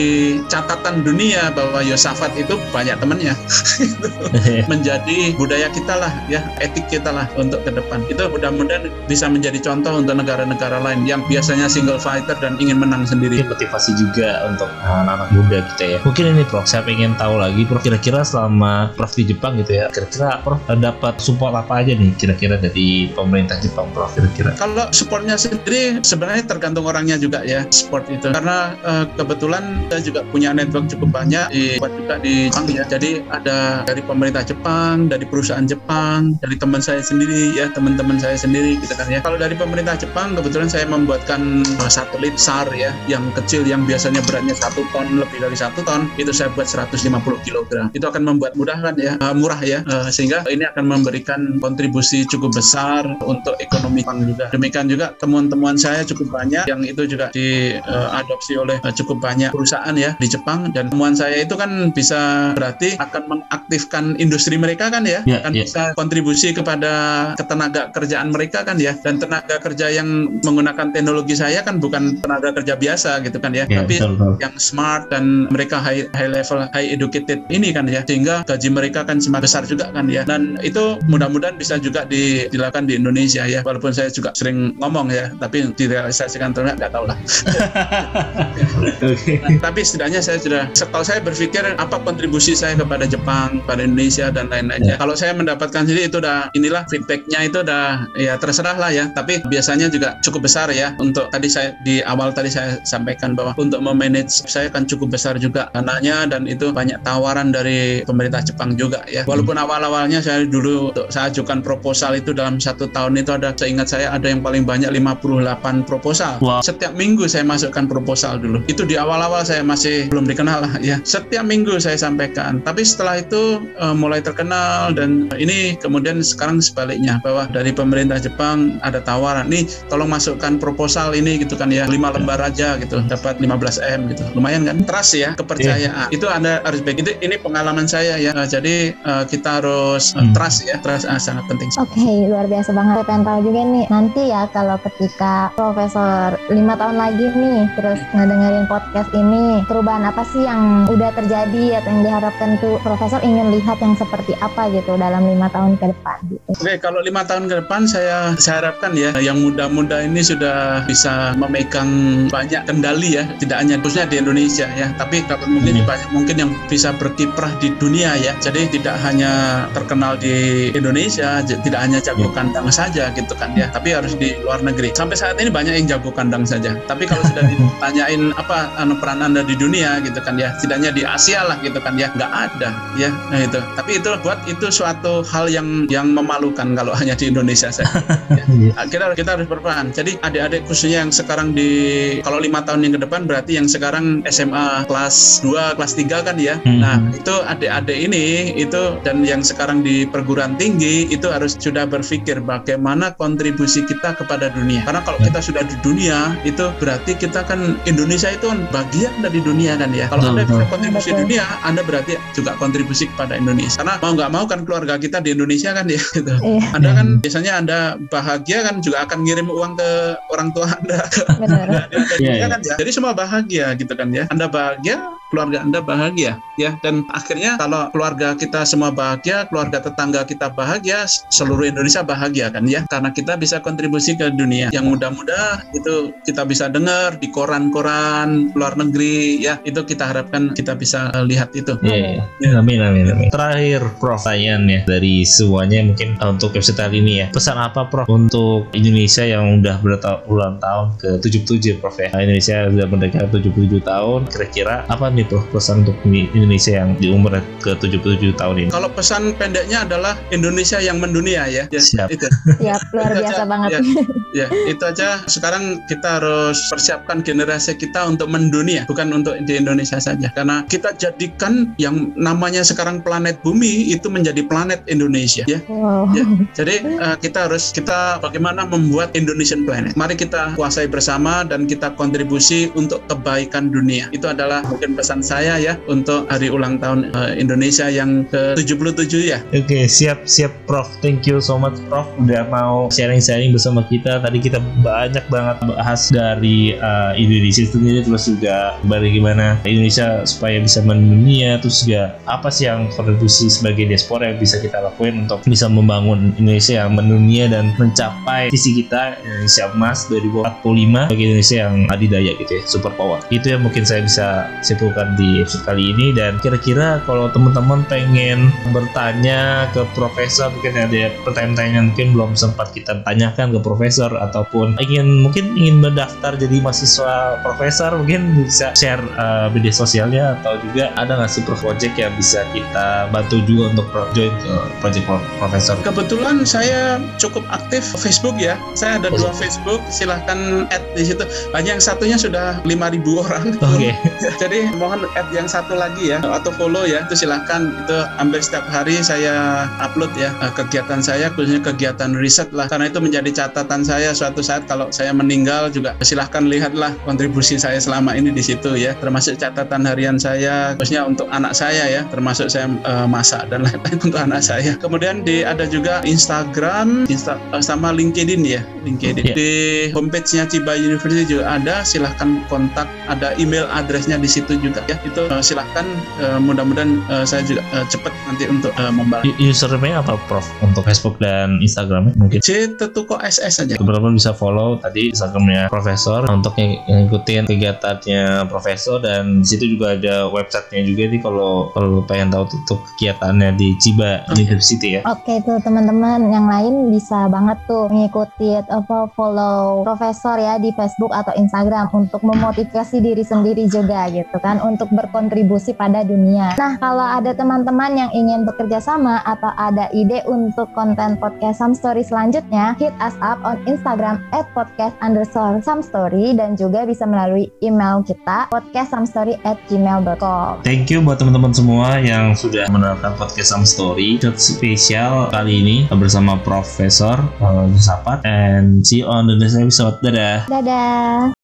catatan dunia bahwa Yosafat itu banyak temannya. Gitu. (laughs) menjadi budaya kita lah ya etik kita lah untuk ke depan. Itu mudah-mudahan bisa menjadi contoh untuk negara-negara lain yang biasanya single fighter dan ingin menang sendiri. Motivasi juga untuk anak-anak muda kita ya. Mungkin ini Prof saya pengen tahu lagi Prof kira-kira selama Prof di Jepang gitu ya kira-kira Prof dapat support apa aja nih kira-kira dari pemerintah Jepang Prof kira-kira? Kalau supportnya sendiri sebenarnya tergantung orangnya juga ya support itu. Karena uh, kebetulan saya juga punya network cukup banyak di juga di Jepang ya. Jadi ada dari pemerintah Jepang dari perusahaan Jepang dari teman saya sendiri ya teman-teman saya sendiri gitu kan ya. Kalau dari pemerintah Jepang kebetulan saya membuatkan uh, satelit SAR ya yang kecil yang biasanya beratnya satu ton lebih dari satu ton itu saya buat 150 kg itu akan membuat mudah kan ya? Uh, murah ya? Uh, sehingga ini akan memberikan kontribusi cukup besar untuk ekonomi Jepang juga. Demikian juga temuan-temuan saya cukup banyak yang itu juga diadopsi uh, oleh uh, cukup banyak perusahaan ya di Jepang. Dan temuan saya itu kan bisa berarti akan mengaktifkan industri mereka kan ya? Yeah, akan yeah. bisa kontribusi kepada ketenaga kerjaan mereka kan ya? Dan tenaga kerja yang menggunakan teknologi saya kan bukan tenaga kerja biasa gitu kan ya? Yeah, tapi betul, betul. yang smart dan mereka high high level high educated ini kan ya. Sehingga gaji mereka kan semakin besar juga kan ya. Dan itu mudah-mudahan bisa juga di, dilakukan di Indonesia ya. Walaupun saya juga sering ngomong ya tapi direalisasikan ternyata nggak tahu lah. (laughs) Okay. nah, tapi setidaknya saya sudah kalau saya berpikir apa kontribusi saya kepada Jepang pada Indonesia dan lain-lainnya yeah. kalau saya mendapatkan sendiri itu udah inilah feedbacknya itu udah ya terserah lah ya. Tapi biasanya juga cukup besar ya. Untuk tadi saya di awal tadi saya sampaikan bahwa untuk memanage saya kan cukup besar juga. Dananya dan itu banyak tawaran dari pemerintah Jepang juga ya. Walaupun awal-awalnya saya dulu untuk saya ajukan proposal itu dalam satu tahun itu ada seingat saya ada yang paling banyak 58 proposal. Wow. setiap minggu saya masukkan proposal dulu. Itu di awal-awal saya masih belum dikenal lah (laughs) ya. Setiap minggu saya sampaikan. Tapi setelah itu uh, mulai terkenal dan ini kemudian sekarang sebaliknya bahwa dari pemerintah Jepang ada tawaran nih tolong masukkan proposal ini gitu kan ya. Lima lembar aja gitu. Dapat 15 m gitu. Lumayan kan? Trust ya kepercayaan. Yeah. itu anda harus baik. Itu ini pengalaman saya ya. Uh, jadi uh, kita harus uh, trust ya. Trust uh, sangat penting. Oke okay, luar biasa banget. Saya pengen tahu juga nih nanti ya kalau ketika profesor lima tahun lagi nih terus ngedengerin podcast ini perubahan apa sih yang udah terjadi atau yang diharapkan tuh profesor ingin lihat yang seperti apa gitu dalam lima tahun ke depan gitu. oke okay, kalau lima tahun ke depan saya saya harapkan ya yang muda-muda ini sudah bisa memegang banyak kendali ya. Tidak hanya khususnya di Indonesia ya. Tapi dapat mungkin hmm. banyak mungkin yang bisa berkiprah di dunia ya. Jadi tidak hanya terkenal di Indonesia tidak hanya jago hmm. kandang saja gitu kan ya tapi harus di luar negeri. Sampai saat ini banyak yang jago kandang saja. Tapi kalau sudah (laughs) ditanyain apa anu peran anda di dunia gitu kan ya setidaknya di Asia lah gitu kan ya nggak ada ya. Nah itu. Tapi itu buat itu suatu hal yang yang memalukan kalau hanya di Indonesia saja. (laughs) Ya. kita kita harus berperan jadi adik-adik khususnya yang sekarang di kalau lima tahun yang ke depan berarti yang sekarang SMA kelas 2, kelas 3 kan ya. Hmm. Nah, itu adik-adik ini itu dan yang sekarang di perguruan tinggi itu harus sudah berpikir bagaimana kontribusi kita kepada dunia. Karena kalau kita sudah di dunia itu berarti kita kan Indonesia itu kan bagian dari dunia kan ya. Kalau Anda bisa kontribusi di dunia, Anda berarti juga kontribusi kepada Indonesia. Karena mau nggak mau kan keluarga kita di Indonesia kan ya (laughs) gitu. Iya. Anda kan biasanya Anda bahagia kan juga akan ngirim uang ke orang tua Anda. Benar. (laughs) ya, kan ya. Jadi semua bahagia gitu kan ya. Anda bahagia, keluarga Anda bahagia ya dan akhirnya kalau keluarga kita semua bahagia, keluarga tetangga kita bahagia, seluruh Indonesia bahagia kan ya karena kita bisa kontribusi ke dunia. Yang mudah-mudah itu kita bisa dengar di koran-koran luar negeri ya itu kita harapkan kita bisa uh, lihat itu. Yeah, yeah. Ya. Amin amin amin. Terakhir Prof ya dari semuanya mungkin uh, untuk episode kali ini ya. Pesan apa Prof untuk Indonesia yang udah bertahun tahun ke 77 Prof ya. Indonesia sudah merdeka 77 tahun. Kira-kira apa nih Prof pesan untuk Indonesia yang di umur ke 77 tahun ini? Kalau pesan pendeknya adalah Indonesia yang mendunia ya. ya Siap. Itu. (laughs) Siap, luar itu biasa aja, banget. Ya, ya, itu aja. Sekarang kita harus persiapkan generasi kita untuk mendunia, bukan untuk di Indonesia saja. Karena kita jadikan yang namanya sekarang planet bumi itu menjadi planet Indonesia ya. Wow. ya. Jadi uh, kita harus kita bagaimana membuat Indonesian planet. Mari kita kuasai bersama dan kita kontribusi untuk kebaikan dunia. Itu adalah mungkin pesan pesan saya ya untuk hari ulang tahun uh, Indonesia yang ke-77 ya. Oke, siap siap Prof. Thank you so much Prof udah mau sharing-sharing bersama kita. Tadi kita banyak banget bahas dari uh, Indonesia sendiri terus juga bagaimana Indonesia supaya bisa mendunia terus juga apa sih yang kontribusi sebagai diaspora yang bisa kita lakuin untuk bisa membangun Indonesia yang mendunia dan mencapai visi kita Indonesia emas 2045 bagi Indonesia yang adidaya gitu ya super power itu yang mungkin saya bisa simpulkan di episode kali ini. Dan kira-kira kalau teman-teman pengen bertanya ke profesor mungkin ada pertanyaan-pertanyaan mungkin belum sempat kita tanyakan ke profesor ataupun ingin mungkin ingin mendaftar jadi mahasiswa profesor mungkin bisa share uh, media sosialnya atau juga ada nggak sih project yang bisa kita bantu juga untuk join ke project profesor? Kebetulan saya cukup aktif Facebook ya. Saya ada dua Facebook silahkan add di situ. Hanya yang satunya sudah 5000 orang. Oke. Okay. (laughs) jadi mohon add yang satu lagi ya atau follow ya. Itu silahkan itu hampir setiap hari saya upload ya eh, kegiatan saya khususnya kegiatan riset lah. Karena itu menjadi catatan saya suatu saat kalau saya meninggal juga silahkan lihatlah kontribusi saya selama ini di situ ya. Termasuk catatan harian saya khususnya untuk anak saya ya termasuk saya uh, masak dan lain-lain (laughs) untuk anak saya. Kemudian di ada juga Instagram Insta, uh, sama LinkedIn ya LinkedIn. Yeah. di homepage-nya Ciba University juga ada silahkan kontak. Ada email addressnya di situ juga ya itu uh, silahkan uh, mudah-mudahan uh, saya juga uh, cepat nanti untuk uh, membantu username apa Prof untuk Facebook dan Instagram mungkin. C Tetuko SS saja teman-teman bisa follow tadi Instagramnya Profesor? Untuk ng ngikutin kegiatannya Profesor dan di situ juga ada websitenya juga nih kalau kalau pengen tahu tutup kegiatannya di Ciba okay. University ya. Oke okay, tuh teman-teman yang lain bisa banget tuh mengikuti apa follow Profesor ya di Facebook atau Instagram untuk memotivasi diri sendiri juga gitu kan untuk berkontribusi pada dunia nah kalau ada teman-teman yang ingin bekerja sama atau ada ide untuk konten podcast Some Story selanjutnya, hit us up on Instagram at podcast underscore some story dan juga bisa melalui email kita podcast some story at gmail.com. Thank you buat teman-teman semua yang sudah mendengarkan podcast some story spesial kali ini bersama Profesor uh, Sapat and see you on the next episode. Dadah. Dadah.